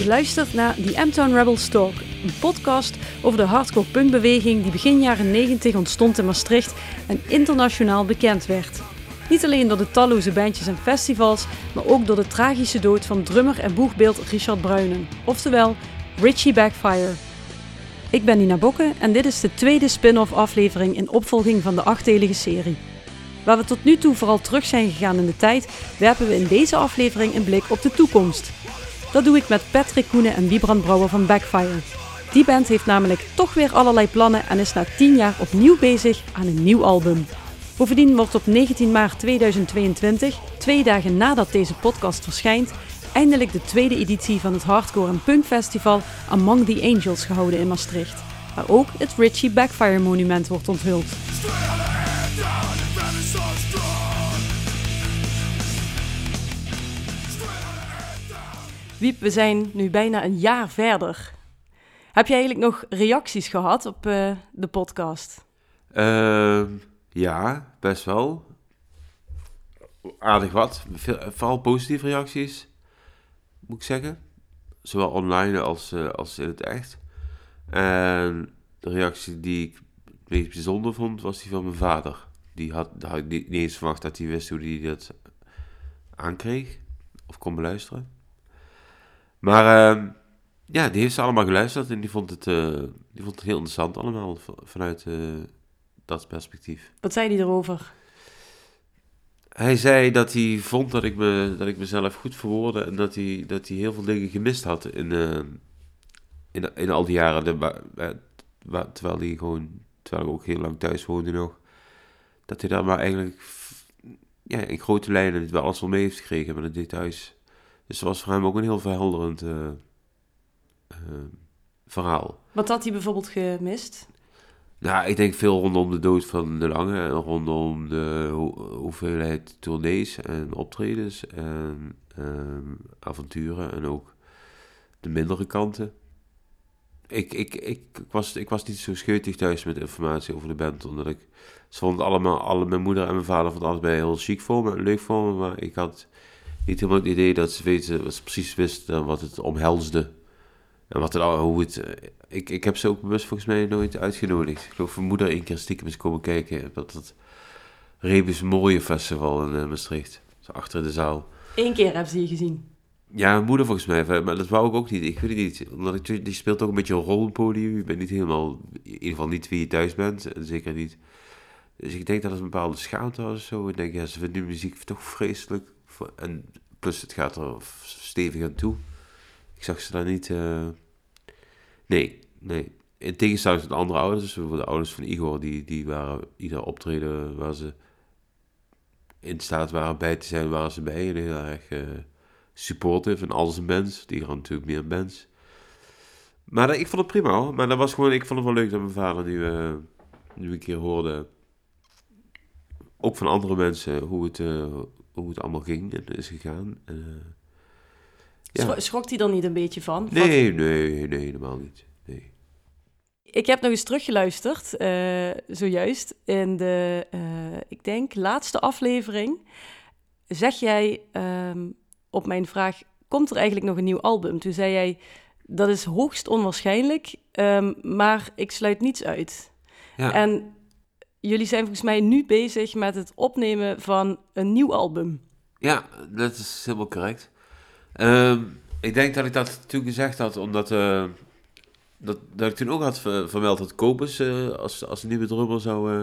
Je luistert naar The M-Town Rebels Talk, een podcast over de hardcore punkbeweging die begin jaren 90 ontstond in Maastricht en internationaal bekend werd. Niet alleen door de talloze bandjes en festivals, maar ook door de tragische dood van drummer en boegbeeld Richard Bruinen, oftewel Richie Backfire. Ik ben Nina Bokke en dit is de tweede spin-off aflevering in opvolging van de achtdelige serie. Waar we tot nu toe vooral terug zijn gegaan in de tijd, werpen we in deze aflevering een blik op de toekomst. Dat doe ik met Patrick Koenen en Wiebrand Brouwer van Backfire. Die band heeft namelijk toch weer allerlei plannen en is na 10 jaar opnieuw bezig aan een nieuw album. Bovendien wordt op 19 maart 2022, twee dagen nadat deze podcast verschijnt, eindelijk de tweede editie van het Hardcore en Punk Festival Among the Angels gehouden in Maastricht. Waar ook het Richie Backfire Monument wordt onthuld. Wiep, we zijn nu bijna een jaar verder. Heb je eigenlijk nog reacties gehad op uh, de podcast? Uh, ja, best wel. Aardig wat. Veel, vooral positieve reacties, moet ik zeggen. Zowel online als, uh, als in het echt. En de reactie die ik het meest bijzonder vond, was die van mijn vader. Die had, had ik niet eens verwacht dat hij wist hoe hij dat aankreeg. Of kon beluisteren. Maar uh, ja, die heeft ze allemaal geluisterd en die vond het, uh, die vond het heel interessant allemaal vanuit uh, dat perspectief. Wat zei hij erover? Hij zei dat hij vond dat ik, me, dat ik mezelf goed verwoordde en dat hij, dat hij heel veel dingen gemist had in, in, in al die jaren. De, terwijl hij gewoon, terwijl ik ook heel lang thuis woonde nog, dat hij daar maar eigenlijk ja, in grote lijnen niet wel alles wel mee heeft gekregen met de details. Dus dat was voor hem ook een heel verhelderend uh, uh, verhaal. Wat had hij bijvoorbeeld gemist? Nou, ik denk veel rondom de dood van de Lange en rondom de ho hoeveelheid tournees en optredens en um, avonturen en ook de mindere kanten. Ik, ik, ik, ik, was, ik was niet zo scheutig thuis met informatie over de band, omdat ik... Ze vonden allemaal, alle, mijn moeder en mijn vader vonden allebei heel chic voor me, leuk voor me, maar ik had niet helemaal het idee dat ze, weten, wat ze precies wisten wat het omhelsde. En wat het, hoe het... Ik, ik heb ze ook bewust volgens mij nooit uitgenodigd. Ik geloof mijn moeder één keer stiekem eens komen kijken. Dat het Rebus Mooie Festival in uh, Maastricht. Zo achter de zaal. Eén keer hebben ze je gezien? Ja, mijn moeder volgens mij. Maar dat wou ik ook niet. Ik weet het niet. Omdat ik, die speelt ook een beetje een rol op podium. Je bent niet helemaal... In ieder geval niet wie je thuis bent. En zeker niet... Dus ik denk dat het een bepaalde schaamte was of zo. Ik denk, ja, ze vinden muziek toch vreselijk. En plus het gaat er stevig aan toe. Ik zag ze daar niet... Uh... Nee, nee. In tegenstelling tot de andere ouders, dus de ouders van Igor, die, die waren ieder optreden waar ze in staat waren bij te zijn, waren ze bij. En heel erg uh, supportive en al zijn bands. Die gaan natuurlijk meer bands. Maar ik vond het prima. Maar dat was gewoon, ik vond het wel leuk dat mijn vader nu, uh, nu een keer hoorde. Ook van andere mensen hoe het, hoe het allemaal ging en is gegaan. Uh, ja. Schrok hij er niet een beetje van? Nee, nee, nee, helemaal niet. Nee. Ik heb nog eens teruggeluisterd, uh, zojuist, in de, uh, ik denk, laatste aflevering. Zeg jij um, op mijn vraag, komt er eigenlijk nog een nieuw album? Toen zei jij, dat is hoogst onwaarschijnlijk, um, maar ik sluit niets uit. Ja. En jullie zijn volgens mij nu bezig met het opnemen van een nieuw album. Ja, dat is helemaal correct. Um, ik denk dat ik dat toen gezegd had, omdat uh, dat, dat ik toen ook had vermeld dat Kobus uh, als, als nieuwe drummer zou... Uh,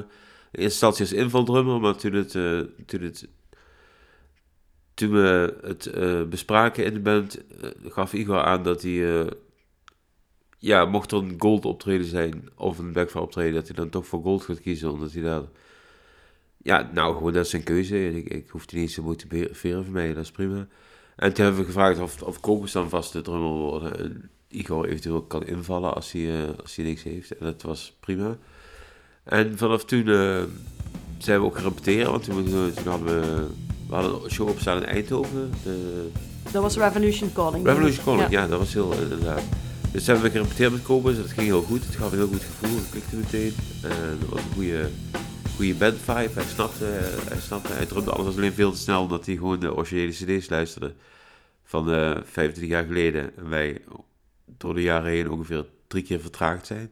in eerste instantie als invaldrummer, maar toen, het, toen, het, toen we het bespraken in de band, gaf Igor aan dat hij ja, mocht er een gold optreden zijn of een backfire optreden, dat hij dan toch voor gold gaat kiezen, omdat hij daar... Ja, nou, gewoon dat is zijn keuze. Ik, ik hoef die niet te motiveren voor mij, dat is prima. En toen hebben we gevraagd of, of Kobus dan vast de drummer worden. En Igor eventueel kan invallen als hij, uh, als hij niks heeft. En dat was prima. En vanaf toen uh, zijn we ook gaan repeteren, want toen, toen hadden we, we hadden een show opstaan in Eindhoven. De, dat was Revolution Calling. Revolution Calling, ja. ja, dat was heel inderdaad. Dus hebben we gerepeteerd met Kobus, dat ging heel goed. Het gaf een heel goed gevoel, het klikte meteen. En dat was een goede, goede band vibe. Hij snapte, hij snapte, hij drumde alles alleen veel te snel, omdat hij gewoon de originele cd's luisterde van uh, 25 jaar geleden. En wij door de jaren heen ongeveer drie keer vertraagd zijn.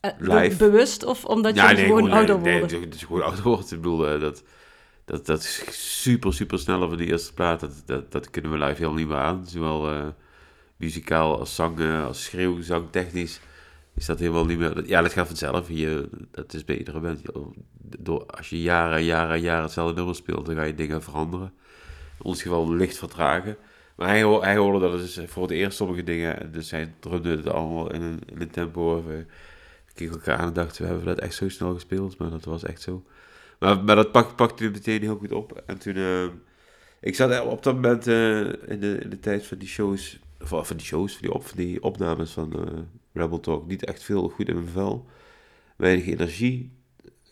Uh, Live. Bewust of omdat je gewoon ouder wordt? Nee, dat je gewoon ouder wordt. Ik bedoel, uh, dat, dat, dat is super, super sneller van de eerste plaat. Dat, dat, dat kunnen we live helemaal niet meer aan. Zowel uh, muzikaal als zang, als schreeuw, zangtechnisch is dat helemaal niet meer... Ja, dat gaat vanzelf. Je, dat is band. Door, als je jaren en jaren en jaren hetzelfde nummer speelt, dan ga je dingen veranderen. In ons geval licht vertragen. Maar hij, hoorde dat dus voor het eerst sommige dingen. Dus hij drumde het allemaal in een, in tempo. We keken elkaar aan en dachten, we hebben dat echt zo snel gespeeld. Maar dat was echt zo. Maar, dat pak, pakte hij meteen heel goed op. En toen... Uh, ik zat op dat moment uh, in, de, in de tijd van die shows... Of van die shows, van die, op, die opnames van uh, Rebel Talk. Niet echt veel goed in mijn vel. Weinig energie.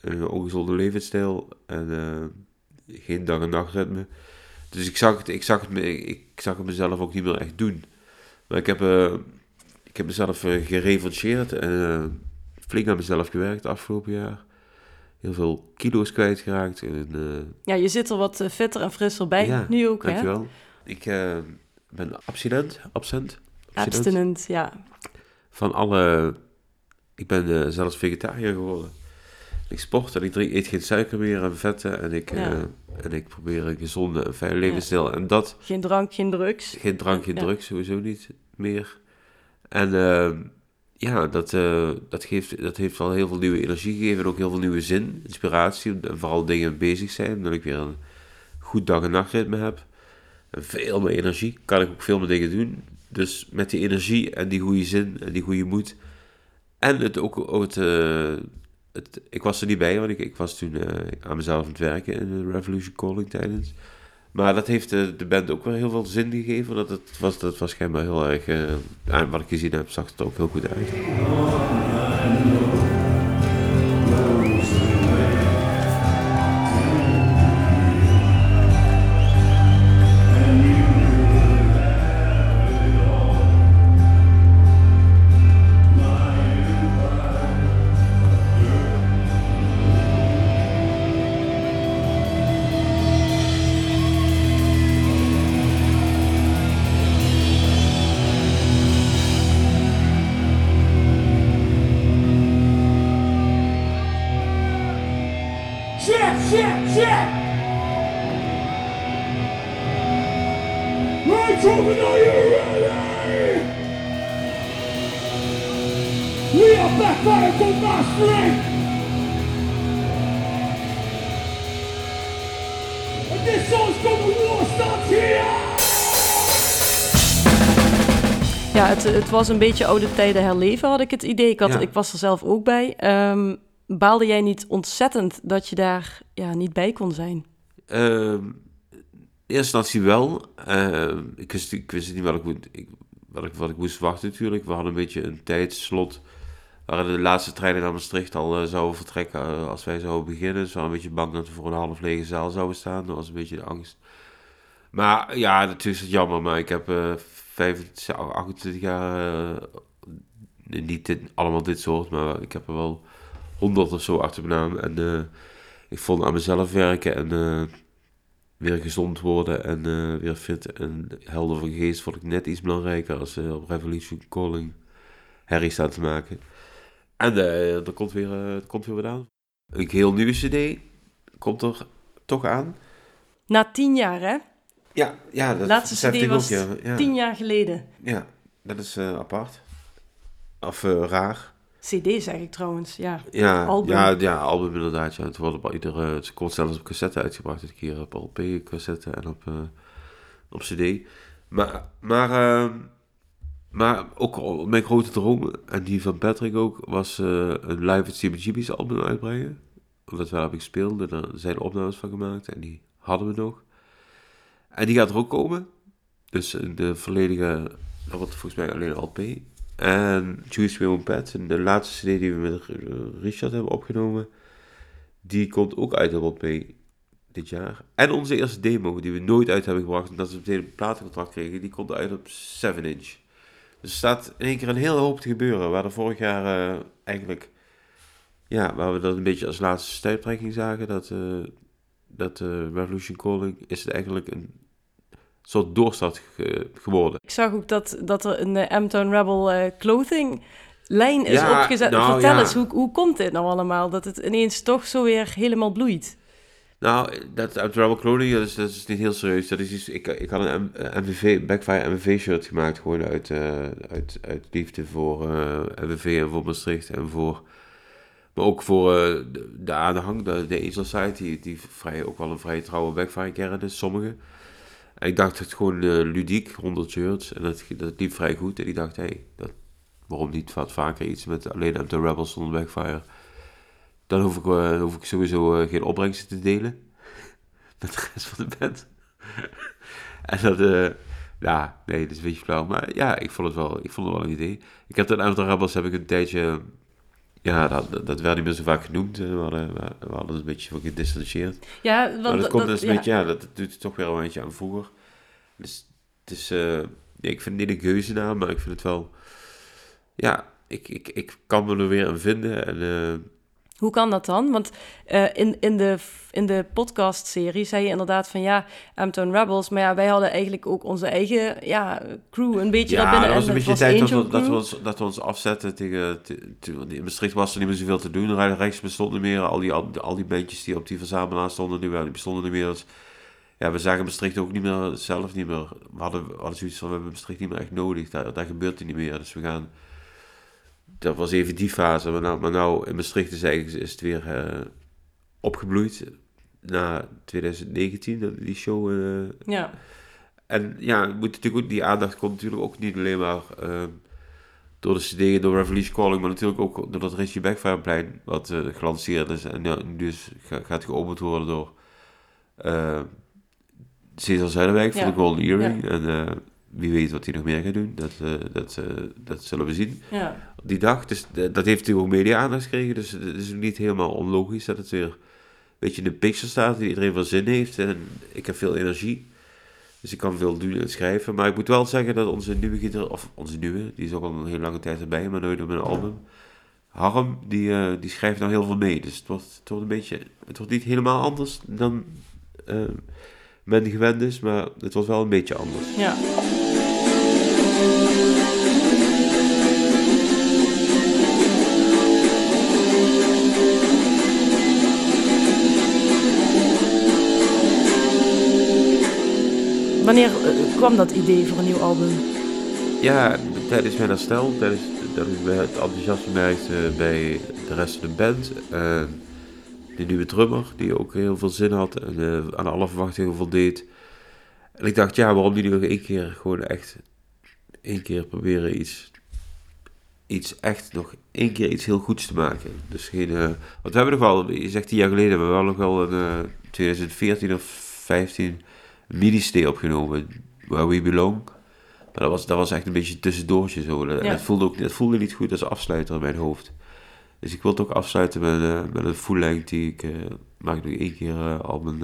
Een ongezonde levensstijl. En geen dag- en nachtritme. Dus ik zag, het, ik, zag het, ik zag het mezelf ook niet meer echt doen. Maar ik heb, uh, ik heb mezelf uh, gerevancheerd en uh, flink aan mezelf gewerkt afgelopen jaar. Heel veel kilo's kwijtgeraakt. En, ja, je zit er wat fitter en frisser bij ja, nu ook, dankjewel. hè? Ik ben abstinent, absent. Abstinent. abstinent, ja. Van alle... Ik ben zelfs vegetariër geworden. Ik sport en ik drink, eet geen suiker meer en vetten. En ik, ja. uh, en ik probeer een gezonde en fijne levensstijl. En dat... Geen drank, geen drugs. Geen drank, geen ja. drugs, sowieso niet meer. En uh, ja, dat, uh, dat, geeft, dat heeft wel heel veel nieuwe energie gegeven. En ook heel veel nieuwe zin, inspiratie. En vooral dingen bezig zijn. Dat ik weer een goed dag- en nachtritme heb. En veel meer energie. Kan ik ook veel meer dingen doen. Dus met die energie en die goede zin en die goede moed. En het ook, het, het, ik was er niet bij, want ik, ik was toen uh, aan mezelf aan het werken in de Revolution Calling tijdens. Maar dat heeft de, de band ook wel heel veel zin gegeven. Dat, het was, dat was schijnbaar heel erg... Uh, aan wat ik gezien heb, zag het ook heel goed uit. Het, was een beetje oude tijden herleven, had ik het idee. Ik, had, ja. ik was er zelf ook bij. Um, baalde jij niet ontzettend dat je daar ja, niet bij kon zijn? Uh, eerste instantie wel. Uh, ik, wist, ik wist niet wat ik, moet, ik, wat, ik, wat ik moest wachten natuurlijk. We hadden een beetje een tijdslot. Waar de laatste treinen naar Maastricht al uh, zouden vertrekken uh, als wij zouden beginnen. Dus we waren een beetje bang dat we voor een half lege zaal zouden staan. Dat was een beetje de angst. Maar ja, natuurlijk is het jammer. Maar ik heb 25, 28 jaar, niet dit, allemaal dit soort, maar ik heb er wel honderd of zo achter mijn naam. En uh, ik vond aan mezelf werken en uh, weer gezond worden en uh, weer fit en helder van geest vond ik net iets belangrijker als op Revolution Calling herrie staan te maken. En er komt weer, er komt weer wat aan. Een heel nieuwe cd komt er toch aan. Na tien jaar, hè? Ja, ja dat laatste CD was ook, ja. tien jaar geleden. Ja, dat is uh, apart. Of uh, raar. CD zeg ik trouwens, ja. Ja, album. Ja, ja, album inderdaad. Ja. Het, wordt op iedere, het komt zelfs op cassette uitgebracht. Een keer op LP, cassette en op, uh, op CD. Maar, maar, uh, maar ook mijn grote droom, en die van Patrick ook, was een live het CBGB's album uitbrengen. Omdat we gespeeld en er zijn opnames van gemaakt en die hadden we nog. En die gaat er ook komen. Dus de volledige, dat wordt volgens mij alleen LP. En Juice Will Pet, de laatste CD die we met Richard hebben opgenomen, die komt ook uit op LP dit jaar. En onze eerste demo, die we nooit uit hebben gebracht, omdat we meteen een platencontract kregen, die komt uit op 7 inch. Dus er staat in één keer een hele hoop te gebeuren, waar er vorig jaar uh, eigenlijk, ja, waar we dat een beetje als laatste stuiptrekking zagen, dat, uh, dat Revolution Calling is het eigenlijk een soort doorstart ge- geworden. Ik zag ook dat, dat er een uh, M-Town Rebel uh, clothing lijn is Ja, opgezet. nou, Vertel ja. eens, hoe, hoe komt dit nou allemaal? Dat het ineens toch zo weer helemaal bloeit. Nou, dat uit Rebel Clothing, dat is, dat is niet heel serieus. Dat is iets, ik, ik had een M- eh, MVV, Backfire MVV shirt gemaakt, gewoon uit, eh, uit, uit liefde voor eh MVV en voor Maastricht en voor... Maar ook voor eh, de, de aanhang, de, de Angel die, die vrij, ook wel een vrij trouwe Backfire kern is, sommige. Ik dacht het gewoon eh, ludiek, 100 shirts, en dat, dat liep vrij goed. En ik dacht, hé, hey, waarom niet wat vaker iets met alleen M2 Rebels zonder Backfire? Dan hoef ik, uh, hoef ik sowieso uh, geen opbrengsten te delen met de rest van de band. en dat, uh, ja, nee, dat is een beetje flauw. Maar ja, ik vond het wel, ik vond het wel een idee. Ik heb de M2 Rebels heb ik een tijdje, ja, dat, dat werd niet meer zo vaak genoemd. We hadden, we hadden een beetje van gedistanceerd. Ja, want maar dat, komt dus een beetje, ja, dat doet het toch weer een beetje aan vroeger. Dus het is, uh, nee, ik vind het niet een geuzennaam, maar ik vind het wel, ja, ik, ik, ik kan me er weer aan vinden en... Uh, hoe kan dat dan? Want uh, in, in de, in de podcast-serie zei je inderdaad van ja, Amton Rebels. Maar ja, wij hadden eigenlijk ook onze eigen ja, crew een beetje ja, daarbinnen. dat was een beetje de tijd dat we, dat, we ons, dat we ons afzetten tegen... te- te- in Maastricht was er niet meer zoveel te doen. Rechts bestond niet meer. Al die, al, al die bandjes die op die verzamelaar stonden, die, die bestonden niet meer. Dus, ja, we zagen Maastricht ook niet meer, zelf niet meer. We hadden, we hadden zoiets van, we hebben Maastricht niet meer echt nodig. Daar, daar gebeurt het niet meer. Dus we gaan... Dat was even die fase. Maar nou, maar nou in Maastricht is, eigenlijk, is het weer uh, opgebloeid. Na 2019, dat- die show. Uh, Ja, en ja, moet natuurlijk ook, die aandacht komt natuurlijk ook niet alleen maar uh, door de CD, door Revolution Calling, maar natuurlijk ook door dat Richie Backfireplein, wat gelanceerd is. En ja, nu dus ga, gaat geopend worden door Cesar Zuiderwijk Ja. van de Golden Earring. Ja. En wie weet wat hij nog meer gaat doen, dat, uh, dat, uh, dat zullen we zien ja. die dag. Dus dat heeft natuurlijk ook media-aandacht gekregen, dus het is niet helemaal onlogisch dat het weer een beetje in de picture staat, die iedereen wel zin heeft. En ik heb veel energie. Dus ik kan veel doen en schrijven. Maar ik moet wel zeggen dat onze nieuwe gitaar, of onze nieuwe, die is ook al een hele lange tijd erbij, maar nooit op een album. Harm, die, uh, die schrijft nou heel veel mee. Dus het wordt, het wordt een beetje, het wordt niet helemaal anders dan uh, men gewend is, maar het wordt wel een beetje anders. ja. Wanneer uh, kwam dat idee voor een nieuw album? Ja, tijdens mijn herstel, tijdens dat het enthousiasme merkte bij de rest van de band. Uh, de nieuwe drummer, die ook heel veel zin had en uh, aan alle verwachtingen voldeed. En ik dacht, ja, waarom niet nog één keer gewoon echt één keer proberen iets, iets echt nog één keer iets heel goeds te maken. Dus geen, uh, want we hebben nog wel, je zegt tien jaar geleden, we hebben nog wel een uh, 2014 of 15 mini-stay opgenomen, Where We Belong. Maar dat was, dat was echt een beetje tussendoortje zo. En Ja. dat, voelde ook, dat voelde niet goed als afsluiter in mijn hoofd. Dus ik wil het ook afsluiten met, uh, met een full length die ik maak nog één keer al mijn...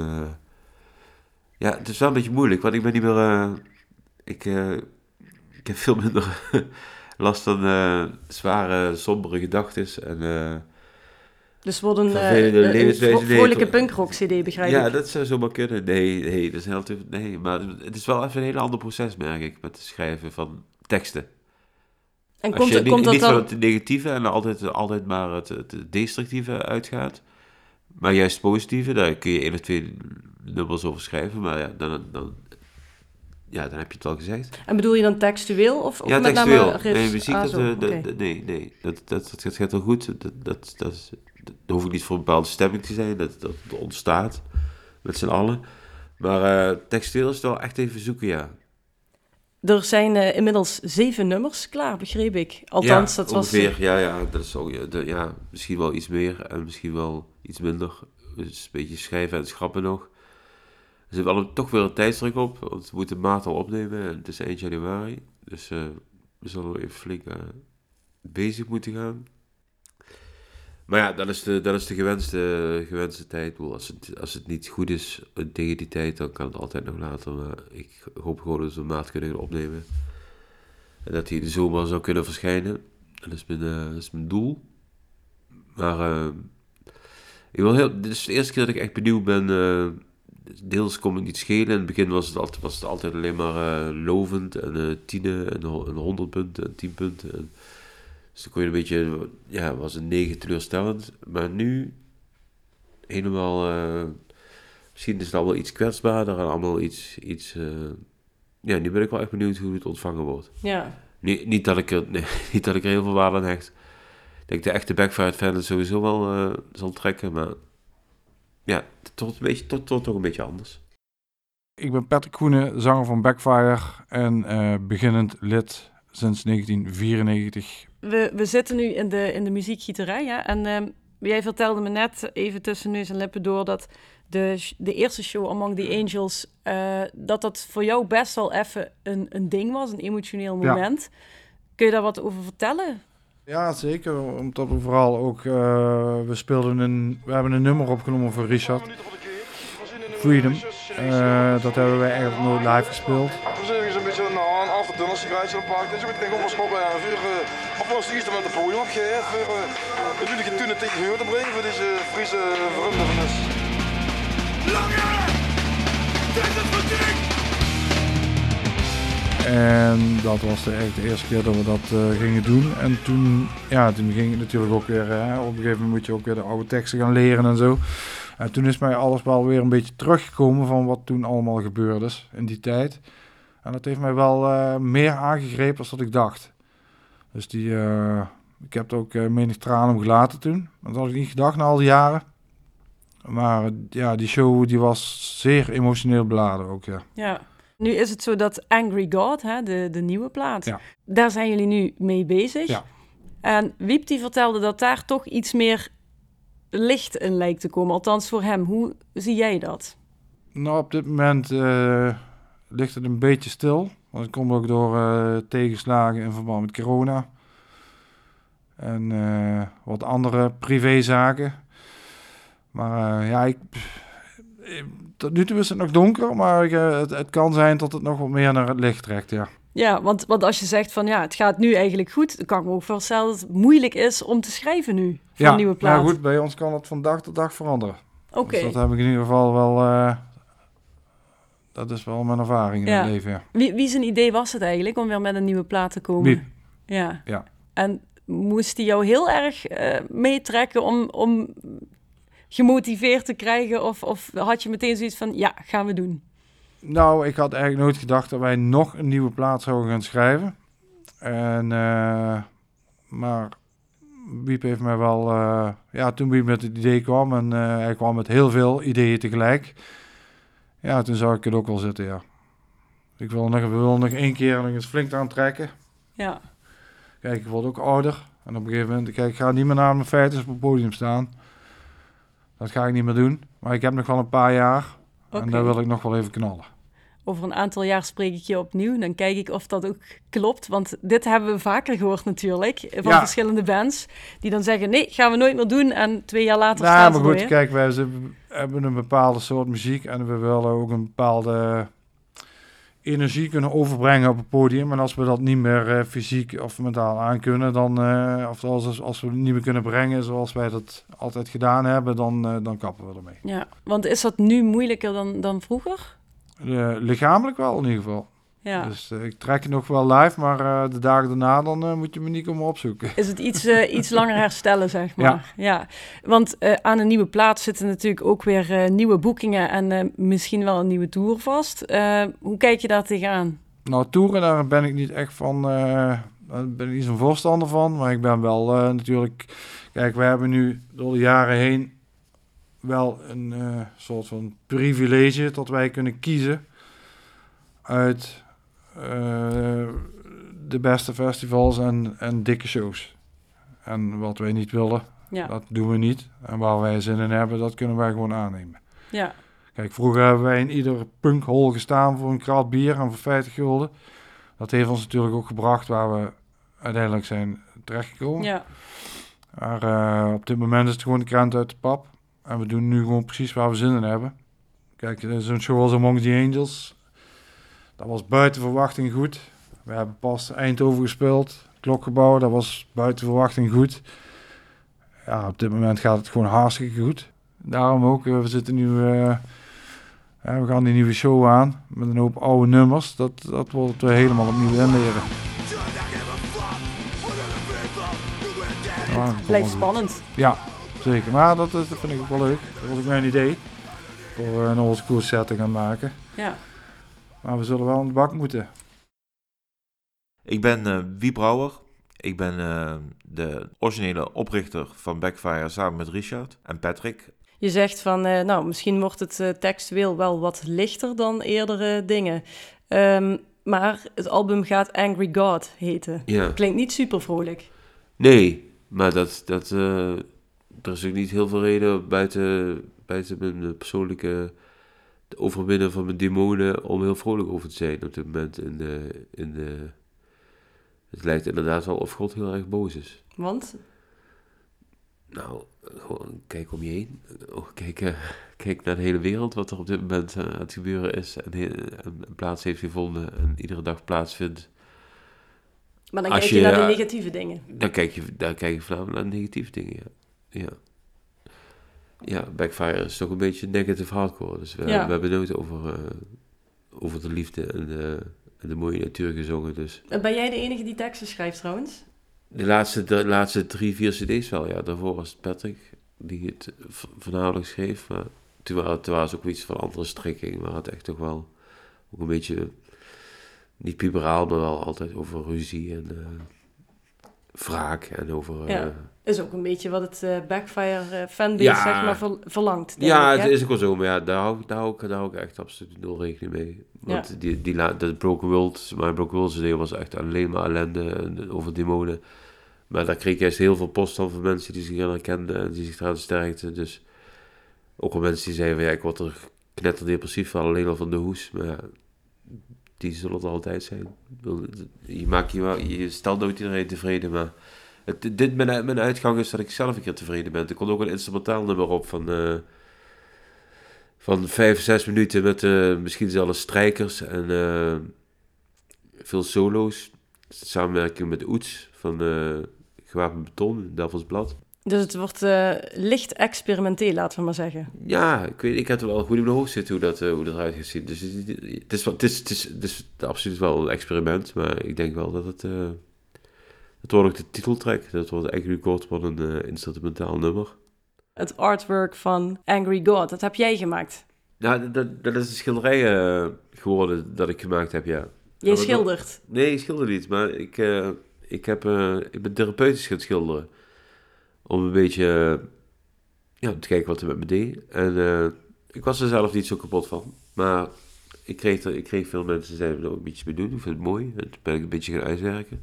Ja, het is wel een beetje moeilijk, want ik ben niet meer... ik, ik heb veel minder last van uh, zware, sombere gedachten en... Uh, Dus wordt een, uh, een vro- vrolijke toch- punkrock CD, begrijp ja, ik. dat zou zomaar kunnen. Nee, nee, dat is heel nee, maar het is wel even een heel ander proces, merk ik, met het schrijven van teksten. En Als komt, je er- niet, komt dat niet van dan... het negatieve en altijd, altijd maar het, het destructieve uitgaat, maar juist het positieve, daar kun je één of twee nummers over schrijven, maar ja, dan, dan, ja, dan heb je het al gezegd. En bedoel je dan textueel of, of ja, met textueel. name riffs? Nee, muziek, Ah, dat, zo, eh, dat- oké. dat- nee, nee, dat, dat, dat, dat gaat heel goed. Dat, dat, dat, is- dat, hoef ik niet voor een bepaalde stemming te zijn, dat, dat, ontstaat met z'n allen. Maar eh textueel is het wel echt even zoeken, ja. Er zijn eh, inmiddels zeven nummers klaar, begreep ik. Althans, ja, dat was... ongeveer, ja, ja, dat is ook, de- ja, misschien wel iets meer en misschien wel iets minder. Dus een beetje schrijven en schrappen nog. Er zit wel toch weer een tijdsdruk op, want we moeten maart al opnemen en het is eind januari. Dus eh, we zullen even flink eh, bezig moeten gaan. Maar ja, dat is de, dat is de gewenste, gewenste tijd. Als het, als het niet goed is eh, tegen die tijd, dan kan het altijd nog later. Maar ik hoop gewoon dat we een maart kunnen opnemen. En dat hij in de zomer zou kunnen verschijnen. Dat is mijn, dat is mijn doel. Maar ik wil heel, dit is de eerste keer dat ik echt benieuwd ben. Eh, deels kon het niet schelen. In het begin was het altijd, was het altijd alleen maar uh, lovend en uh, tienen en, en 100 punten en 10 punten. En, dus dan kon je een beetje, ja, was een 9 teleurstellend. Maar nu helemaal, uh, misschien is het al wel iets kwetsbaarder en allemaal iets, iets ja, nu ben ik wel echt benieuwd hoe het ontvangen wordt. Ja. Niet, niet, dat, ik er, nee, niet dat ik er heel veel waarde aan hecht. Ik denk de echte Backfire fan het sowieso wel zal trekken, maar ja, wordt, een beetje, tot, tot toch een beetje anders. Ik ben Patrick Koenen, zanger van Backfire en uh, beginnend lid sinds 1994. We, we zitten nu in de, in de muziekgieterij ja? en uh, jij vertelde me net even tussen neus en lippen door dat de, de eerste show Among the Angels, uh, dat dat voor jou best wel even een, een ding was, een emotioneel moment. Ja. Kun je daar wat over vertellen? Ja, zeker. Omdat we vooral ook, uh, we speelden een, we hebben een nummer opgenomen voor Richard. Freedom. Uh, dat hebben wij eigenlijk nooit live gespeeld. We zijn een beetje nou, een after dinner sigaretje gepakt. Dus ik denk op een schoppen en voor op ons eerste met de podium opgeheerd. Voor natuurlijk toen tegen huur te brengen voor deze Friese verandering. Lange! Dit is het en dat was echt de eerste keer dat we dat uh, gingen doen. En toen, ja, toen ging het natuurlijk ook weer, op een gegeven moment moet je ook weer de oude teksten gaan leren en zo. En toen is mij alles wel weer een beetje teruggekomen van wat toen allemaal gebeurd is in die tijd. En dat heeft mij wel uh, meer aangegrepen dan dat ik dacht. Dus die, uh, ik heb er ook menig tranen om gelaten toen. Dat had ik niet gedacht na al die jaren. Maar ja, die show die was zeer emotioneel beladen ook, ja. Ja. Nu is het zo dat Angry God, hè, de, de nieuwe plaat, ja. daar zijn jullie nu mee bezig. Ja. En Wiep die vertelde dat daar toch iets meer licht in lijkt te komen. Althans voor hem. Hoe zie jij dat? Nou, op dit moment uh, ligt het een beetje stil. Want het komt ook door uh, tegenslagen in verband met corona. En uh, wat andere privézaken. Maar ja, ik, tot nu toe is het nog donker, maar uh, het, het, kan zijn dat het nog wat meer naar het licht trekt, ja. Ja, want, want als je zegt van ja, het gaat nu eigenlijk goed, dan kan ik me ook voorstellen dat het moeilijk is om te schrijven nu voor ja, een nieuwe plaat. Ja, goed, bij ons kan het van dag tot dag veranderen. Oké. Okay. Dus dat heb ik in ieder geval wel, uh, dat is wel mijn ervaring in ja. het leven, ja. Wie, wie zijn idee was het eigenlijk om weer met een nieuwe plaat te komen? Ja. ja. En moest hij jou heel erg uh, meetrekken om, om gemotiveerd te krijgen? Of, of had je meteen zoiets van, ja, gaan we doen? Nou, ik had eigenlijk nooit gedacht dat wij nog een nieuwe plaat zouden gaan schrijven. En, uh, maar Wiep heeft mij wel, uh, ja, toen Wiep met het idee kwam en uh, hij kwam met heel veel ideeën tegelijk. Ja, toen zou ik het ook wel zitten, ja. Ik wil nog, we willen nog één keer nog eens flink aantrekken. Ja. Kijk, ik word ook ouder. En op een gegeven moment, kijk, ik ga niet meer naar mijn feiten op het podium staan. Dat ga ik niet meer doen. Maar ik heb nog wel een paar jaar. Okay. En daar wil ik nog wel even knallen. Over een aantal jaar spreek ik je opnieuw. Dan kijk ik of dat ook klopt. Want dit hebben we vaker gehoord natuurlijk. Van ja. verschillende bands. Die dan zeggen, nee, gaan we nooit meer doen. En twee jaar later nou, staat maar goed, weer. kijk, wij hebben een bepaalde soort muziek. En we willen ook een bepaalde energie kunnen overbrengen op het podium. En als we dat niet meer uh, fysiek of mentaal aankunnen, dan, uh, of als, als we het niet meer kunnen brengen zoals wij dat altijd gedaan hebben, dan, uh, dan kappen we ermee. Ja, want is dat nu moeilijker dan, dan vroeger? lichamelijk wel in ieder geval. Ja. Dus ik trek je nog wel live, maar de dagen daarna dan moet je me niet komen opzoeken. Is het iets, iets langer herstellen, zeg maar. Ja. ja. Want aan een nieuwe plaats zitten natuurlijk ook weer nieuwe boekingen en misschien wel een nieuwe tour vast. hoe kijk je daar tegenaan? Nou, toeren, daar ben ik niet echt van, daar ben ik niet zo'n voorstander van. Maar ik ben wel natuurlijk, kijk, we hebben nu door de jaren heen wel een soort van privilege dat wij kunnen kiezen uit de beste festivals en, en dikke shows. En wat wij niet willen, ja. dat doen we niet. En waar wij zin in hebben, dat kunnen wij gewoon aannemen. Ja. Kijk, vroeger hebben wij in ieder punkhol gestaan voor een krat bier en voor 50 gulden. Dat heeft ons natuurlijk ook gebracht waar we uiteindelijk zijn terechtgekomen. Ja. Maar uh, op dit moment is het gewoon de krant uit de pap. En we doen nu gewoon precies waar we zin in hebben. Kijk, zo'n show als Among the Angels. Dat was buiten verwachting goed. We hebben pas Eindhoven gespeeld. Klokgebouw, dat was buiten verwachting goed. Ja, op dit moment gaat het gewoon hartstikke goed. Daarom ook, we zitten nu uh, Hè, we gaan die nieuwe show aan met een hoop oude nummers. Dat, dat wordt helemaal opnieuw inleren. Ja, dat Blijft spannend. Ja, zeker. Maar dat, dat vind ik ook wel leuk. Dat was ook mijn idee. Voor een old school set te gaan maken. Ja. Maar we zullen wel aan de bak moeten. Ik ben eh Wie Brouwer. Ik ben eh, de originele oprichter van Backfire samen met Richard en Patrick. Je zegt van, eh, nou, misschien wordt het textueel wel wat lichter dan eerdere dingen. Ehm, maar het album gaat Angry God heten. Ja. Klinkt niet super vrolijk. Nee, maar dat, dat, eh, er is ook niet heel veel reden buiten, buiten mijn eh, persoonlijke overwinnen van mijn demonen om heel vrolijk over te zijn op dit moment. In de, in de, het lijkt inderdaad wel of God heel erg boos is. Want Nou, gewoon kijk om je heen. Oh, kijk, eh, kijk naar de hele wereld, wat er op dit moment eh, aan het gebeuren is. En, he- en plaats heeft gevonden en iedere dag plaatsvindt. Maar dan Als kijk je, je, naar de eh, negatieve dingen. Dan kijk je, dan kijk je voornamelijk naar negatieve dingen, ja. Ja, ja Backfire is toch een beetje negative hardcore. Dus we, Ja. we hebben nooit over, eh, over de liefde en de, en de mooie natuur gezongen. Dus En Ben jij de enige die teksten schrijft trouwens? de laatste, de laatste drie, vier cd's wel, ja. Daarvoor was het Patrick die het voornamelijk schreef. Maar toen, wa- toen was het ook iets van andere strikking. Maar het echt toch wel ook een beetje, niet puberaal, maar wel altijd over ruzie en eh, wraak. En over... Ja. eh, Is ook een beetje wat het eh, Backfire eh, fanbase Ja. zeg maar ver- verlangt. Ja, ik, het is ook wel zo, maar ja, daar hou, ik- daar hou, ik, daar hou ik echt absoluut nul rekening mee. Want Ja. die, die de Broken World, mijn Broken World CD was echt alleen maar ellende en, over demonen. Maar daar kreeg ik juist heel veel post van van mensen die zich aan herkenden en die zich eraan sterkten. Dus ook al mensen die zeiden van ja, ik word er knetterdepressief van, alleen al van de hoes. Maar ja, die zullen er altijd zijn. Je, maakt je, wel- je stelt nooit iedereen tevreden, maar... Dit, mijn, mijn uitgang is dat ik zelf een keer tevreden ben. Er komt ook een instrumentaal nummer op van, eh, van vijf, zes minuten met eh, misschien zelfs strijkers en eh, veel solo's. Samenwerking met Oets van uh, Gewapend Beton, Devils Blad. Dus het wordt eh, licht experimenteel, laten we maar zeggen. Ja, ik weet, ik heb er wel goed in mijn hoofd zitten hoe dat, eh, hoe dat eruit gaat zien. Dus het, is, wel- het, is, het, is, het is absoluut wel een experiment, maar ik denk wel dat het... eh, het wordt ook de titeltrack. Dat wordt Angry God, wat een instrumentaal nummer. Het artwork van Angry God, dat heb jij gemaakt. Nou, dat, dat is een schilderij geworden dat ik gemaakt heb, ja. Jij dat- schildert. Nee, ik schilder niet, maar ik, ik, heb, ik ben therapeutisch gaan schilderen. Om een beetje eh, ja, te kijken wat er met me deed. En eh, ik was er zelf niet zo kapot van. Maar ik kreeg, er, ik kreeg veel mensen die zeiden, nou, een beetje mee doen. Ik vind het mooi. En toen ben ik een beetje gaan uitwerken.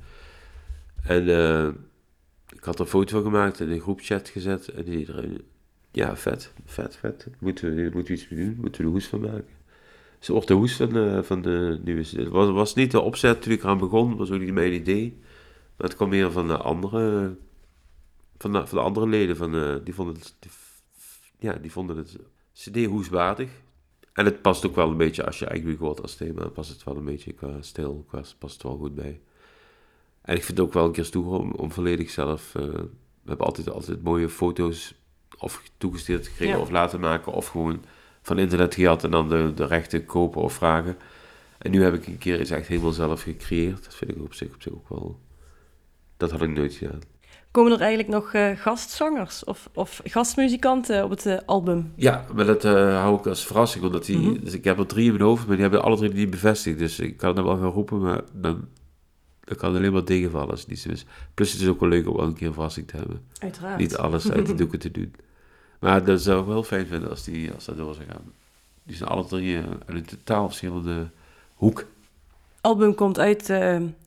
En eh, ik had er een foto van gemaakt en in een groepchat gezet. En iedereen, ja, vet, vet, vet. Moeten we, moeten we iets mee doen? Moeten we er hoes van maken? Ze wordt de hoes van de, van de nieuwe. Het was, was niet de opzet toen ik eraan begon, was ook niet mijn idee. Maar het kwam meer van de andere, van de, van de andere leden. Van, eh, die, vonden het, die, ja, die vonden het CD-hoeswaardig. En het past ook wel een beetje, als je eigenlijk hoort als thema, past het wel een beetje qua stijl, qua, past het wel goed bij. En ik vind het ook wel een keer stoer om, om volledig zelf... eh, we hebben altijd, altijd mooie foto's of toegestuurd gekregen Ja. of laten maken, of gewoon van internet gehad en dan de, de rechten kopen of vragen. En nu heb ik een keer iets echt helemaal zelf gecreëerd. Dat vind ik op zich, op zich ook wel... Dat had ik nooit gedaan. Komen er eigenlijk nog eh, gastzangers of, of gastmuzikanten op het eh, album? Ja, maar dat eh, hou ik als verrassing, omdat die... Mhm. Dus ik heb er drie in mijn hoofd, maar die hebben alle drie niet bevestigd. Dus ik kan er wel gaan roepen, maar dan, dan kan alleen maar tegenvallen als het niet zo is. Plus het is ook wel leuk om wel een keer een verrassing te hebben. Uiteraard. Niet alles uit de doeken te doen. Maar dat zou ik wel fijn vinden als, die, als dat door zou gaan. Die zijn alle drie uit een totaal verschillende hoek. album komt uit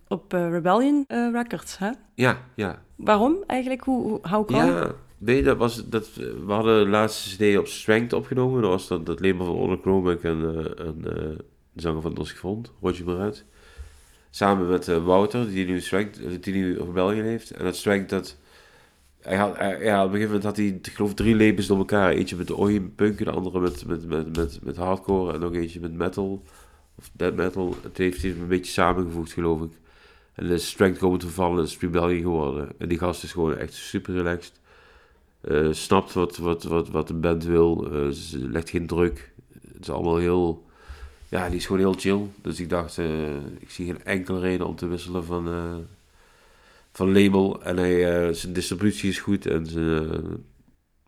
op Rebellion Records, hè? Ja, ja. Waarom eigenlijk? Hoe, hou ik Ja, je, dat was, dat, we hadden de laatste CD op Strength opgenomen. Dat was dat, dat label van Order Chromic en, eh, en eh, de zanger van Nos Front, Roger Maruit. Samen met eh, Wouter, die nu, Strength, eh, die nu Rebellion heeft. En dat Strength, dat... Hij had, ja, op een gegeven moment had hij, ik geloof, drie labels door elkaar. Eentje met oi punk, de andere met, met, met, met, met hardcore en nog eentje met metal. Of dead metal. Het heeft hij een beetje samengevoegd, geloof ik. En de strength komen te vallen, is Rebellion geworden. En die gast is gewoon echt super relaxed. Eh, snapt wat, wat, wat, wat de band wil. eh, ze legt geen druk. is allemaal heel... Ja, die is gewoon heel chill. Dus ik dacht, eh, ik zie geen enkele reden om te wisselen van, van label. En hij, zijn distributie is goed. En zijn,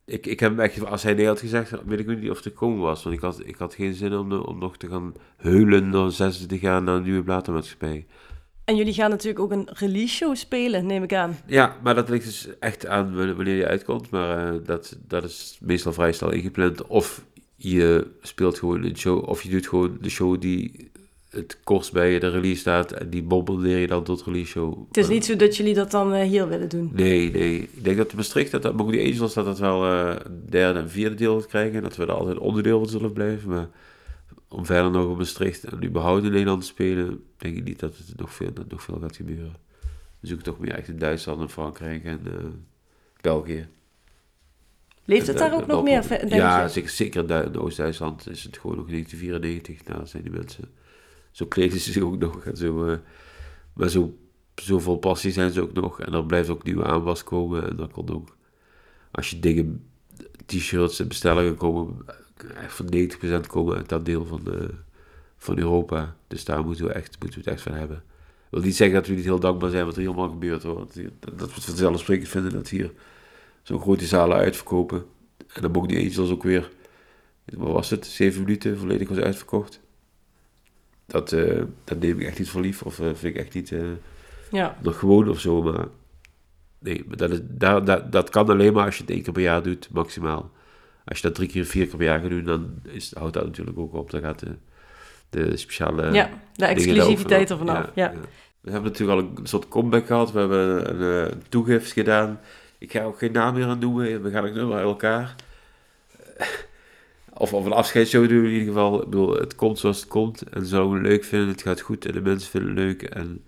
ik, ik heb hem echt, als hij nee had gezegd, weet ik niet of het komen was. Want ik had, ik had geen zin om, om nog te gaan heulen door zesde te gaan naar een nieuwe platenmaatschappij. En jullie gaan natuurlijk ook een release show spelen, neem ik aan. Ja, maar dat ligt dus echt aan wanneer je uitkomt. Maar eh, dat, dat is meestal vrij snel ingepland. Of je speelt gewoon een show, of je doet gewoon de show die het kortst bij de release staat. En die bombardeer je dan tot release show. Het is niet zo dat jullie dat dan eh, hier willen doen. Nee, nee. Ik denk dat de Maastricht, dat, dat ook die Angels, dat dat wel eh, een derde en vierde deel gaat krijgen. En dat we er altijd onderdeel van zullen blijven. Maar om verder nog op Maastricht en überhaupt in Nederland te spelen, denk ik niet dat het nog veel, dat nog veel gaat gebeuren. We zoeken toch meer echt in Duitsland en Frankrijk en eh, België. Leeft het En, daar eh, ook nog meer, denk Ja, je? zeker, zeker in Du- in Oost-Duitsland is het gewoon nog 1994. Nou, zijn die mensen. Zo kleden ze zich ook nog. En zo, eh, maar zo, zoveel passie zijn ze ook nog. En er blijft ook nieuwe aanwas komen. En dan komt ook, als je dingen, t-shirts en bestellingen komen, echt van 90% komen uit dat deel van, van Europa. Dus daar moeten we, echt, moeten we het echt van hebben. Ik wil niet zeggen dat we niet heel dankbaar zijn wat er hier allemaal gebeurt. Hoor. Dat we het vanzelfsprekend vinden dat hier zo'n grote zalen uitverkopen. En dan mogen die Angels ook weer, wat was het, zeven minuten volledig was uitverkocht. Dat, eh, dat neem ik echt niet voor lief, of eh, vind ik echt niet eh, Ja. nog gewoon of zo. Maar nee, maar dat, is, daar, dat, dat kan alleen maar als je het één keer per jaar doet, maximaal. Als je dat drie keer, vier keer per jaar gaat doen, dan is, houdt dat natuurlijk ook op. Dan gaat de, de speciale ja, de exclusiviteit ervan af. Ja. we hebben natuurlijk al een soort comeback gehad. We hebben een, eh, een toegift gedaan. Ik ga ook geen naam meer aan noemen. We gaan ook nummer uit elkaar. Of, of een afscheidsshow doen in ieder geval. Ik bedoel, het komt zoals het komt. En zouden we leuk vinden. Het gaat goed en de mensen vinden het leuk. En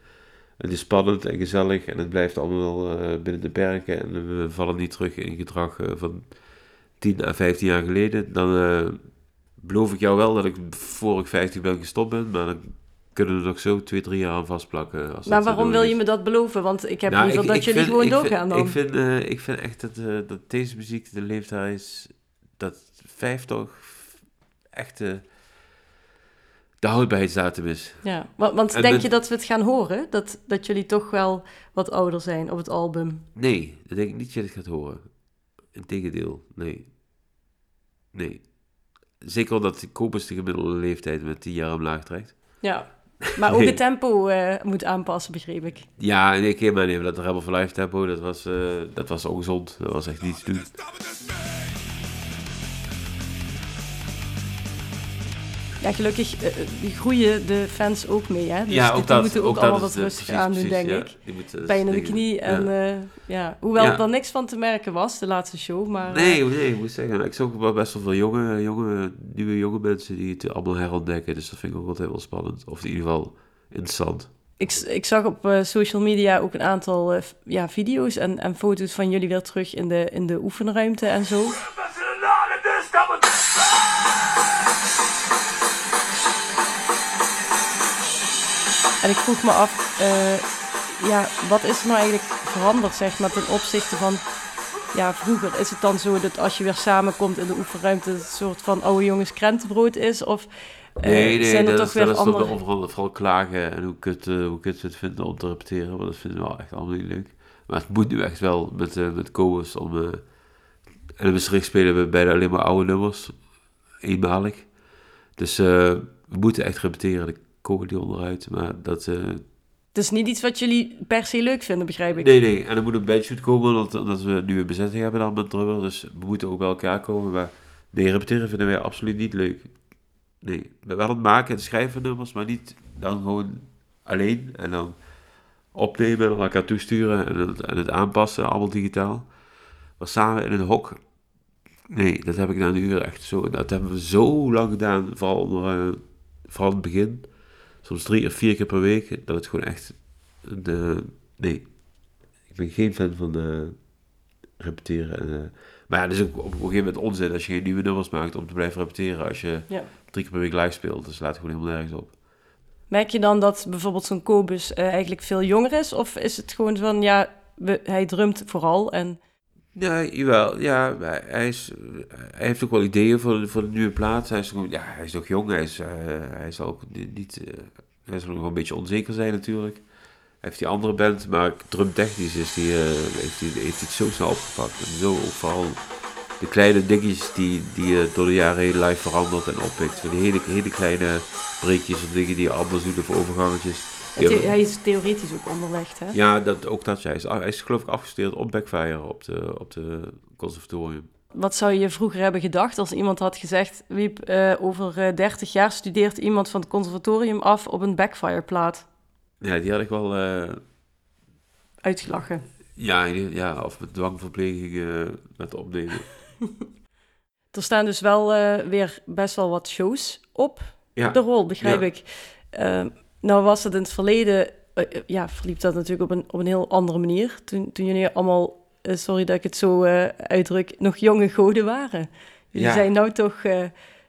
het is spannend en gezellig. En het blijft allemaal eh, binnen de perken. En we vallen niet terug in gedrag eh, van 10 à 15 jaar geleden. Dan eh, beloof ik jou wel dat ik voor ik 50 ben gestopt ben. Maar dan kunnen we er nog zo twee, drie jaar aan vastplakken. Als Maar waarom wil je me dat beloven? Want ik heb Nou, liever ik- dat ik jullie vind- gewoon doorgaan dan. Ik vind, eh, ik vind echt dat, eh, dat deze muziek de leeftijd is dat vijf toch echt eh, de houdbaarheidsdatum is. Ja, want, want En denk je dat we het gaan horen? Dat, dat jullie toch wel wat ouder zijn op het album? Nee, dat denk ik niet dat je het gaat horen. Integendeel, nee. Nee. Zeker omdat de Kobus de gemiddelde leeftijd met 10 jaar omlaag trekt. Ja. Maar ook Nee. het tempo eh, moet aanpassen, begreep ik. Ja, nee, keer maar nemen. Dat Rebel for Life tempo, dat was, eh, dat was ongezond. Dat was echt niet te doen. Ja, gelukkig eh, eh, die groeien de fans ook mee, hè? Dus ja, die ook dat. moeten ook, ook allemaal dat wat eh, rustig aan doen, denk ja. ik. Die moeten, Pijn in de knie en ja. ja. Hoewel Ja. er niks van te merken was, de laatste show, maar... eh, Nee, nee, ik moet zeggen, ik zag ook wel best wel veel jonge, jonge, nieuwe jonge mensen die het allemaal herontdekken. Dus dat vind ik ook altijd wel spannend. Of in ieder geval interessant. Ik, ik zag op eh, social media ook een aantal eh, ja, video's en, en foto's van jullie weer terug in de, in de oefenruimte en zo. En ik vroeg me af, eh, ja, wat is er nou eigenlijk veranderd, zeg maar, ten opzichte van... Ja, vroeger is het dan zo dat als je weer samenkomt in de oefenruimte... het een soort van oude jongens krentenbrood is, of... eh, Nee, nee, zijn er dat, toch is, weer dat is andere... toch overal vooral klagen en hoe kut, uh, hoe kut we het vinden om te repeteren. Want dat vinden we wel echt allemaal niet leuk. Maar het moet nu echt wel met, uh, met Koos om... Uh, en in Maastricht spelen we bijna alleen maar oude nummers. Eenmalig. Dus uh, we moeten echt repeteren. Die onderuit, maar dat... Uh, het is niet iets wat jullie per se leuk vinden, begrijp ik. Nee, nee. En er moet een bandshoot komen, omdat, omdat we nu een bezetting hebben dan met drummer. Dus we moeten ook bij elkaar komen. Maar nee, repeteren vinden wij absoluut niet leuk. Nee, we wel het maken en schrijven nummers, maar niet dan gewoon alleen. En dan opnemen en elkaar toesturen en het, en het aanpassen, allemaal digitaal. Maar samen in een hok, nee, dat heb ik na een uur echt zo... Dat hebben we zo lang gedaan, vooral, onder, uh, vooral in het begin. Soms drie of vier keer per week, dat het gewoon echt... De, nee, ik ben geen fan van uh, repeteren. En, uh, maar ja, het is ook op een gegeven moment onzin als je geen nieuwe nummers maakt om te blijven repeteren als je ja. drie keer per week live speelt. Dus laat gewoon helemaal nergens op. Merk je dan dat bijvoorbeeld zo'n Kobus uh, eigenlijk veel jonger is? Of is het gewoon van, ja, we, hij drumt vooral en... Ja, jawel. Ja, hij, is, hij heeft ook wel ideeën voor, voor de nieuwe plaat. Hij is, ja, hij is nog jong. Hij, is, eh, hij zal ook ni- niet... eh, hij zal nog wel een beetje onzeker zijn natuurlijk. Hij heeft die andere band, maar drumtechnisch is die, eh, heeft hij heeft hij het zo snel opgepakt. En zo vooral de kleine dingetjes die, die je door de jaren heen live verandert en oppikt. Van die hele, hele kleine breekjes of dingen die je anders doet of overgangetjes. Hij is theoretisch ook onderlegd, hè? ja, dat, ook dat. Ja. Hij, is, hij is geloof ik afgestudeerd op Backfire op de, op de conservatorium. Wat zou je vroeger hebben gedacht als iemand had gezegd... Wiep, eh, over eh, 30 jaar studeert iemand van het conservatorium af op een backfire-plaat? Ja, die had ik wel... eh, Uitgelachen. ja, ja, of met dwangverpleging eh met opnemen. Er staan dus wel weer best wel wat shows op Ja, de rol, begrijp Ja. ik. Nou was het in het verleden... eh, eh, ja, verliep dat natuurlijk op een, op een heel andere manier. Toen, toen jullie allemaal, eh, sorry dat ik het zo uitdruk, nog jonge goden waren. Jullie Ja. zijn nou toch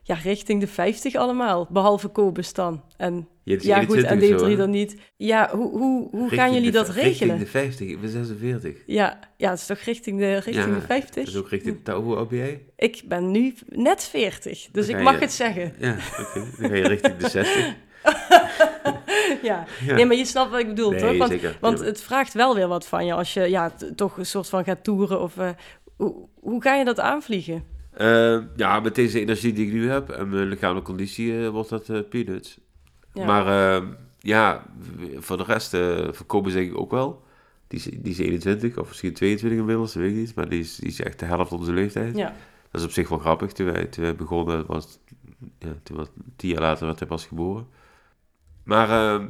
ja, richting de 50 allemaal, behalve Kobus dan. En ja, goed, en 21 D3 zo, hè? dan niet. Ja, hoe, hoe, hoe gaan jullie de- dat regelen? Richting de 50, ik ben 46. Ja, ja, het is toch richting de, richting Ja, de 50? Dat is ook richting... de- Hoe oud ben jij? Ik ben nu net 40, dus ik mag je- het zeggen. Ja, oké. Dan ga je richting de 60. ja. Nee, maar je snapt wat ik bedoel, Nee, toch? Want, zeker. want het vraagt wel weer wat van je als je ja, toch een soort van gaat toeren. Of, eh, hoe, hoe ga je dat aanvliegen? Eh, ja, met deze energie die ik nu heb en mijn lichamelijke conditie eh, wordt dat peanuts. Ja. Maar eh, ja, voor de rest verkopen ze denk ik ook wel. Die is, die is 21 of misschien 22 inmiddels, weet ik niet. Maar die is, die is echt de helft onze leeftijd. Ja. Dat is op zich wel grappig. Toen wij, toen wij begonnen, was, ja, toen was tien jaar later werd hij pas geboren. Maar eh,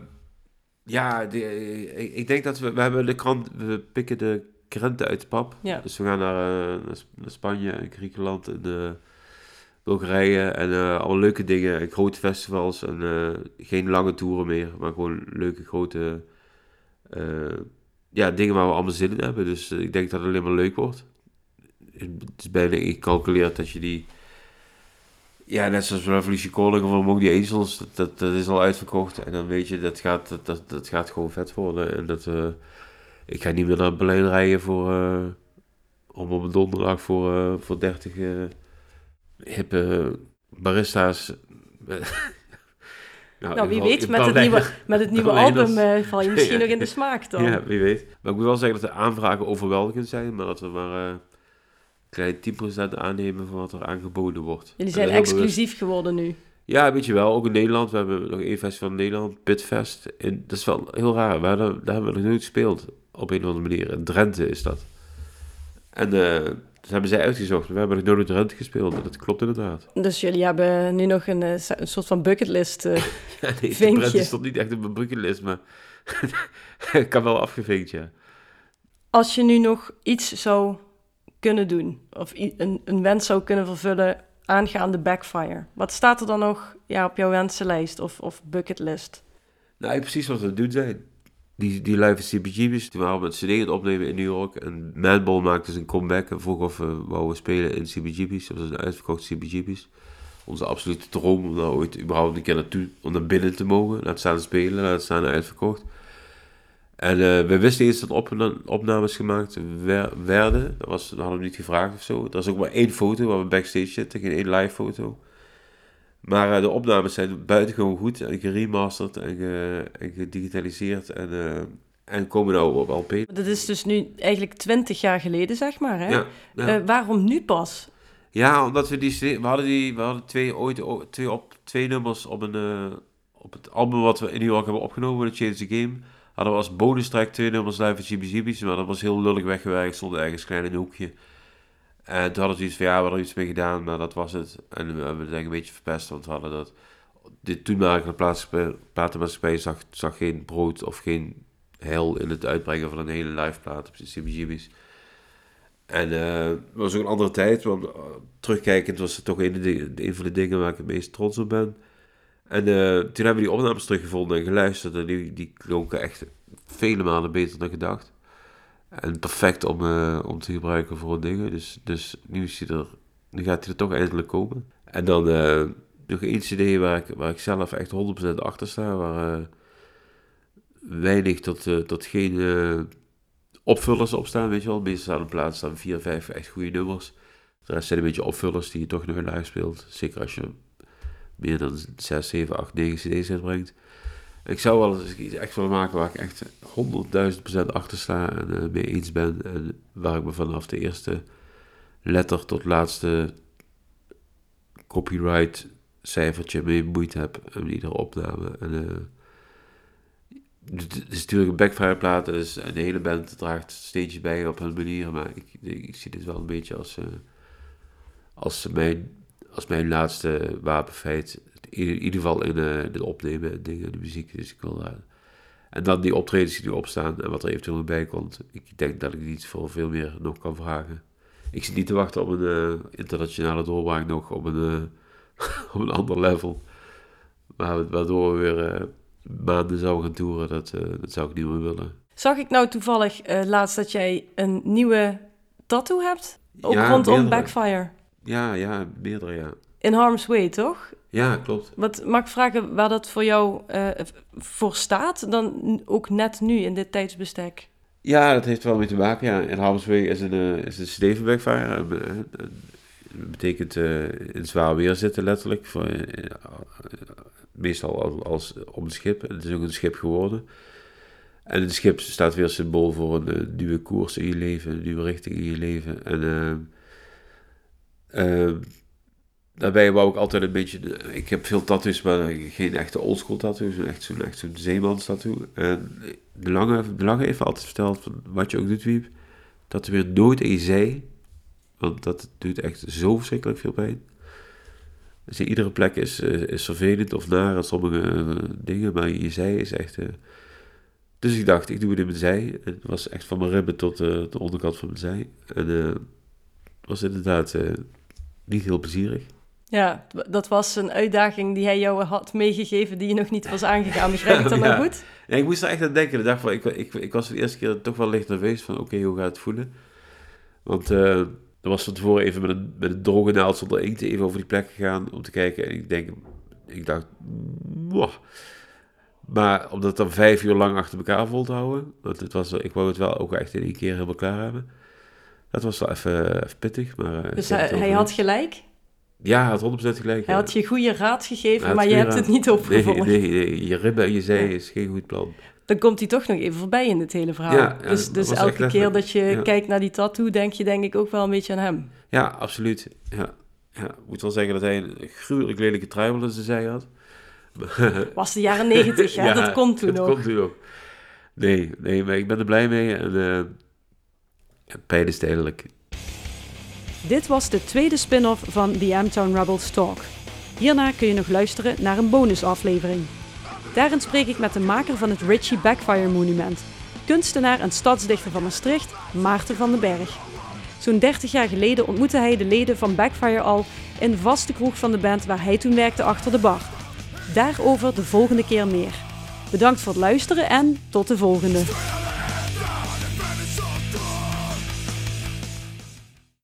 ja, die- ik, ik denk dat we, we hebben de krant, we pikken de krenten uit de pap. Ja. Dus we gaan naar, eh, naar Sp- naar Spanje en Griekenland en eh, Bulgarije en eh alle leuke dingen en grote festivals en geen lange toeren meer, maar gewoon leuke grote ja, dingen waar we allemaal zin in hebben. Dus ik denk dat het alleen maar leuk wordt. Het is bijna gecalculeerd dat je die ja, net zoals Revolution Calling of Among the Angels, dat, dat, is al uitverkocht. En dan weet je, dat gaat, dat, dat, dat gaat gewoon vet worden. En dat, eh, ik ga niet meer naar Berlijn rijden voor, eh, om op een donderdag voor, eh, voor 30 eh, hippe barista's. Nou, wie in weet, met het nieuwe, met het nieuwe album val je misschien Ja. nog in de smaak dan. Ja, wie weet. Maar ik moet wel zeggen dat de aanvragen overweldigend zijn, maar dat we maar klein 10% aannemen van wat er aangeboden wordt. Jullie zijn bewust. exclusief geworden nu. Ja, weet je wel. Ook in Nederland. We hebben nog één festival in Nederland, Pitfest. En dat is wel heel raar. We hadden, daar hebben we nog nooit gespeeld. Op een of andere manier. In Drenthe is dat. En eh, dat hebben zij uitgezocht. We hebben nog nooit in Drenthe gespeeld. Dat klopt inderdaad. Dus jullie hebben nu nog een, eh, een soort van bucketlist. eh. Ja, nee, Vinkje. Stond niet echt op mijn bucketlist, maar ik kan wel afgevinkt, ja. Als je nu nog iets zou kunnen doen, of een, een wens zou kunnen vervullen aangaande backfire, wat staat er dan nog ja, op jouw wensenlijst of, of bucketlist? Nou, precies wat we doen zijn. Die, die live CBGB's, toen waren we met CD aan het opnemen in New York. En Madball maakte zijn comeback en vroeg of we wouden spelen in CBGB's. Dat was een uitverkocht CBGB's. Onze absolute droom om daar ooit überhaupt een keer naartoe, om naar binnen te mogen. Laat staan spelen, laat staan uitverkocht. En eh, we wisten eens dat opna- opnames gemaakt wer- werden. Dat, was, dat hadden we niet gevraagd of zo. Er is ook maar één foto waar we backstage zitten, geen één live foto. Maar eh, de opnames zijn buitengewoon goed en geremasterd en, ge- en gedigitaliseerd en, eh, en komen nou op LP. Dat is dus nu eigenlijk twintig jaar geleden, zeg maar. Hè? Ja, ja. Waarom nu pas? ja, omdat we die, we hadden die, we hadden twee, ooit twee, op, twee nummers op, een, op het album wat we in New York hebben opgenomen, The Change the Game. Hadden we als bonus track twee nummers live van GBGB's, maar dat was heel lullig weggewerkt, stond ergens klein in een hoekje. En toen hadden we iets van, ja, we hadden er iets mee gedaan, maar dat was het. En we hebben het denk een beetje verpest, want we hadden dat... De toenmalige platenmaatschappij zag, zag geen brood of geen heil in het uitbrengen van een hele live plaat op. En eh, het was ook een andere tijd, want eh, terugkijkend was het toch de- een van de dingen waar ik het meest trots op ben. En eh, toen hebben we die opnames teruggevonden en geluisterd en die, die klonken echt vele malen beter dan gedacht. En perfect om, eh, om te gebruiken voor dingen. Dus, dus nu, is hij er, nu gaat hij er toch eindelijk komen. En dan eh, nog één cd waar ik, waar ik zelf echt 100% achter sta. Waar weinig tot, tot geen opvullers op staan, weet je wel. Meestal staan op plaats staan vier, vijf echt goede nummers. De rest zijn een beetje opvullers die je toch nog live speelt. Zeker als je meer dan 6, 7, 8, 9 cd's uitbrengt. Ik zou wel eens iets echt willen maken waar ik echt 100.000% achter sta en uh, mee eens ben. En waar ik me vanaf de eerste letter tot laatste copyright cijfertje mee moeite heb in iedere opname. En, uh, het is natuurlijk een backfire plaat, dus een hele band draagt steeds bij op hun manier, maar ik, ik, zie dit wel een beetje als, uh, als, mijn, als mijn laatste wapenfeit. In, ieder geval in uh, het opnemen en dingen, de muziek. Dus ik wil, uh, en dan die optredens die erop staan en wat er eventueel bij komt. Ik denk dat ik niet voor veel meer nog kan vragen. Ik zit niet te wachten op een internationale doorbraak nog, op een, op een ander level. Maar waardoor we weer maanden zou gaan toeren, dat, dat zou ik niet meer willen. Zag ik nou toevallig laatst dat jij een nieuwe tattoo hebt? Ook ja, rondom. Backfire. Ja, ja, meerdere, ja. In Harm's Way, toch? Ja, klopt. Wat mag ik vragen waar dat voor jou uh, voor staat, dan ook net nu in dit tijdsbestek? Ja, dat heeft wel mee te maken. Ja. In Harm's Way is een, uh, is een Backfire. Dat betekent in zwaar weer zitten, letterlijk. Voor, meestal als, als op een schip. Het is ook een schip geworden. En een schip staat weer symbool voor een, een nieuwe koers in je leven, een nieuwe richting in je leven. En uh, daarbij wou ik altijd een beetje. Ik heb veel tattoos, maar geen echte oldschool tattoos. Echt zo'n echt zo'n zeemanstattoo. En de lange, de lange heeft altijd verteld van wat je ook doet, Wiep. Dat er weer nooit in je zij. Want dat doet echt zo verschrikkelijk veel pijn. Dus iedere plek is, uh, is vervelend of naar aan sommige uh, dingen, maar je zij is echt... Uh... dus ik dacht, ik doe het in mijn zij. Het was echt van mijn ribben tot de onderkant van mijn zij. En het was inderdaad niet heel plezierig. Ja, dat was een uitdaging die hij jou had meegegeven die je nog niet was aangegaan. Begrijp ik dat nou goed? Ja, ik moest er echt aan denken. De dag van, ik, ik, ik was de eerste keer toch wel licht nerveus van oké, hoe gaat het voelen? Want er was van tevoren even met een, met een droge naald zonder inkt even over die plek gegaan om te kijken. En ik denk, ik dacht, Mwah. maar om dat dan vijf uur lang achter elkaar vol te houden, want het was, ik wou het wel ook echt in één keer helemaal klaar hebben. Dat was wel even, even pittig. Maar, eh, dus hij, hij had gelijk? Ja, hij had 100% gelijk. Hij had je goede raad gegeven, maar je hebt het niet opgevolgd. Nee, nee, nee, je ribben en je zij is geen goed plan dan komt hij toch nog even voorbij in het hele verhaal. Ja, dus dus elke keer dat je kijkt naar die tattoo, denk je denk ik ook wel een beetje aan hem. Ja, absoluut. Ja, ja. ik moet wel zeggen dat hij een gruwelijk lelijke truimel in zijn zij had. Was de jaren negentig, ja, dat komt toen dat nog. komt toen ook. Nee, nee, maar ik ben er blij mee en uh, tijdelijk. Dit was de tweede spin-off van The M-Town Rebels Talk. Hierna kun je nog luisteren naar een bonusaflevering. Daarin spreek ik met de maker van het Ritchie Backfire Monument, kunstenaar en stadsdichter van Maastricht, Maarten van den Berg. Zo'n 30 jaar geleden ontmoette hij de leden van Backfire al in de vaste kroeg van de band waar hij toen werkte achter de bar. Daarover de volgende keer meer. Bedankt voor het luisteren en tot de volgende.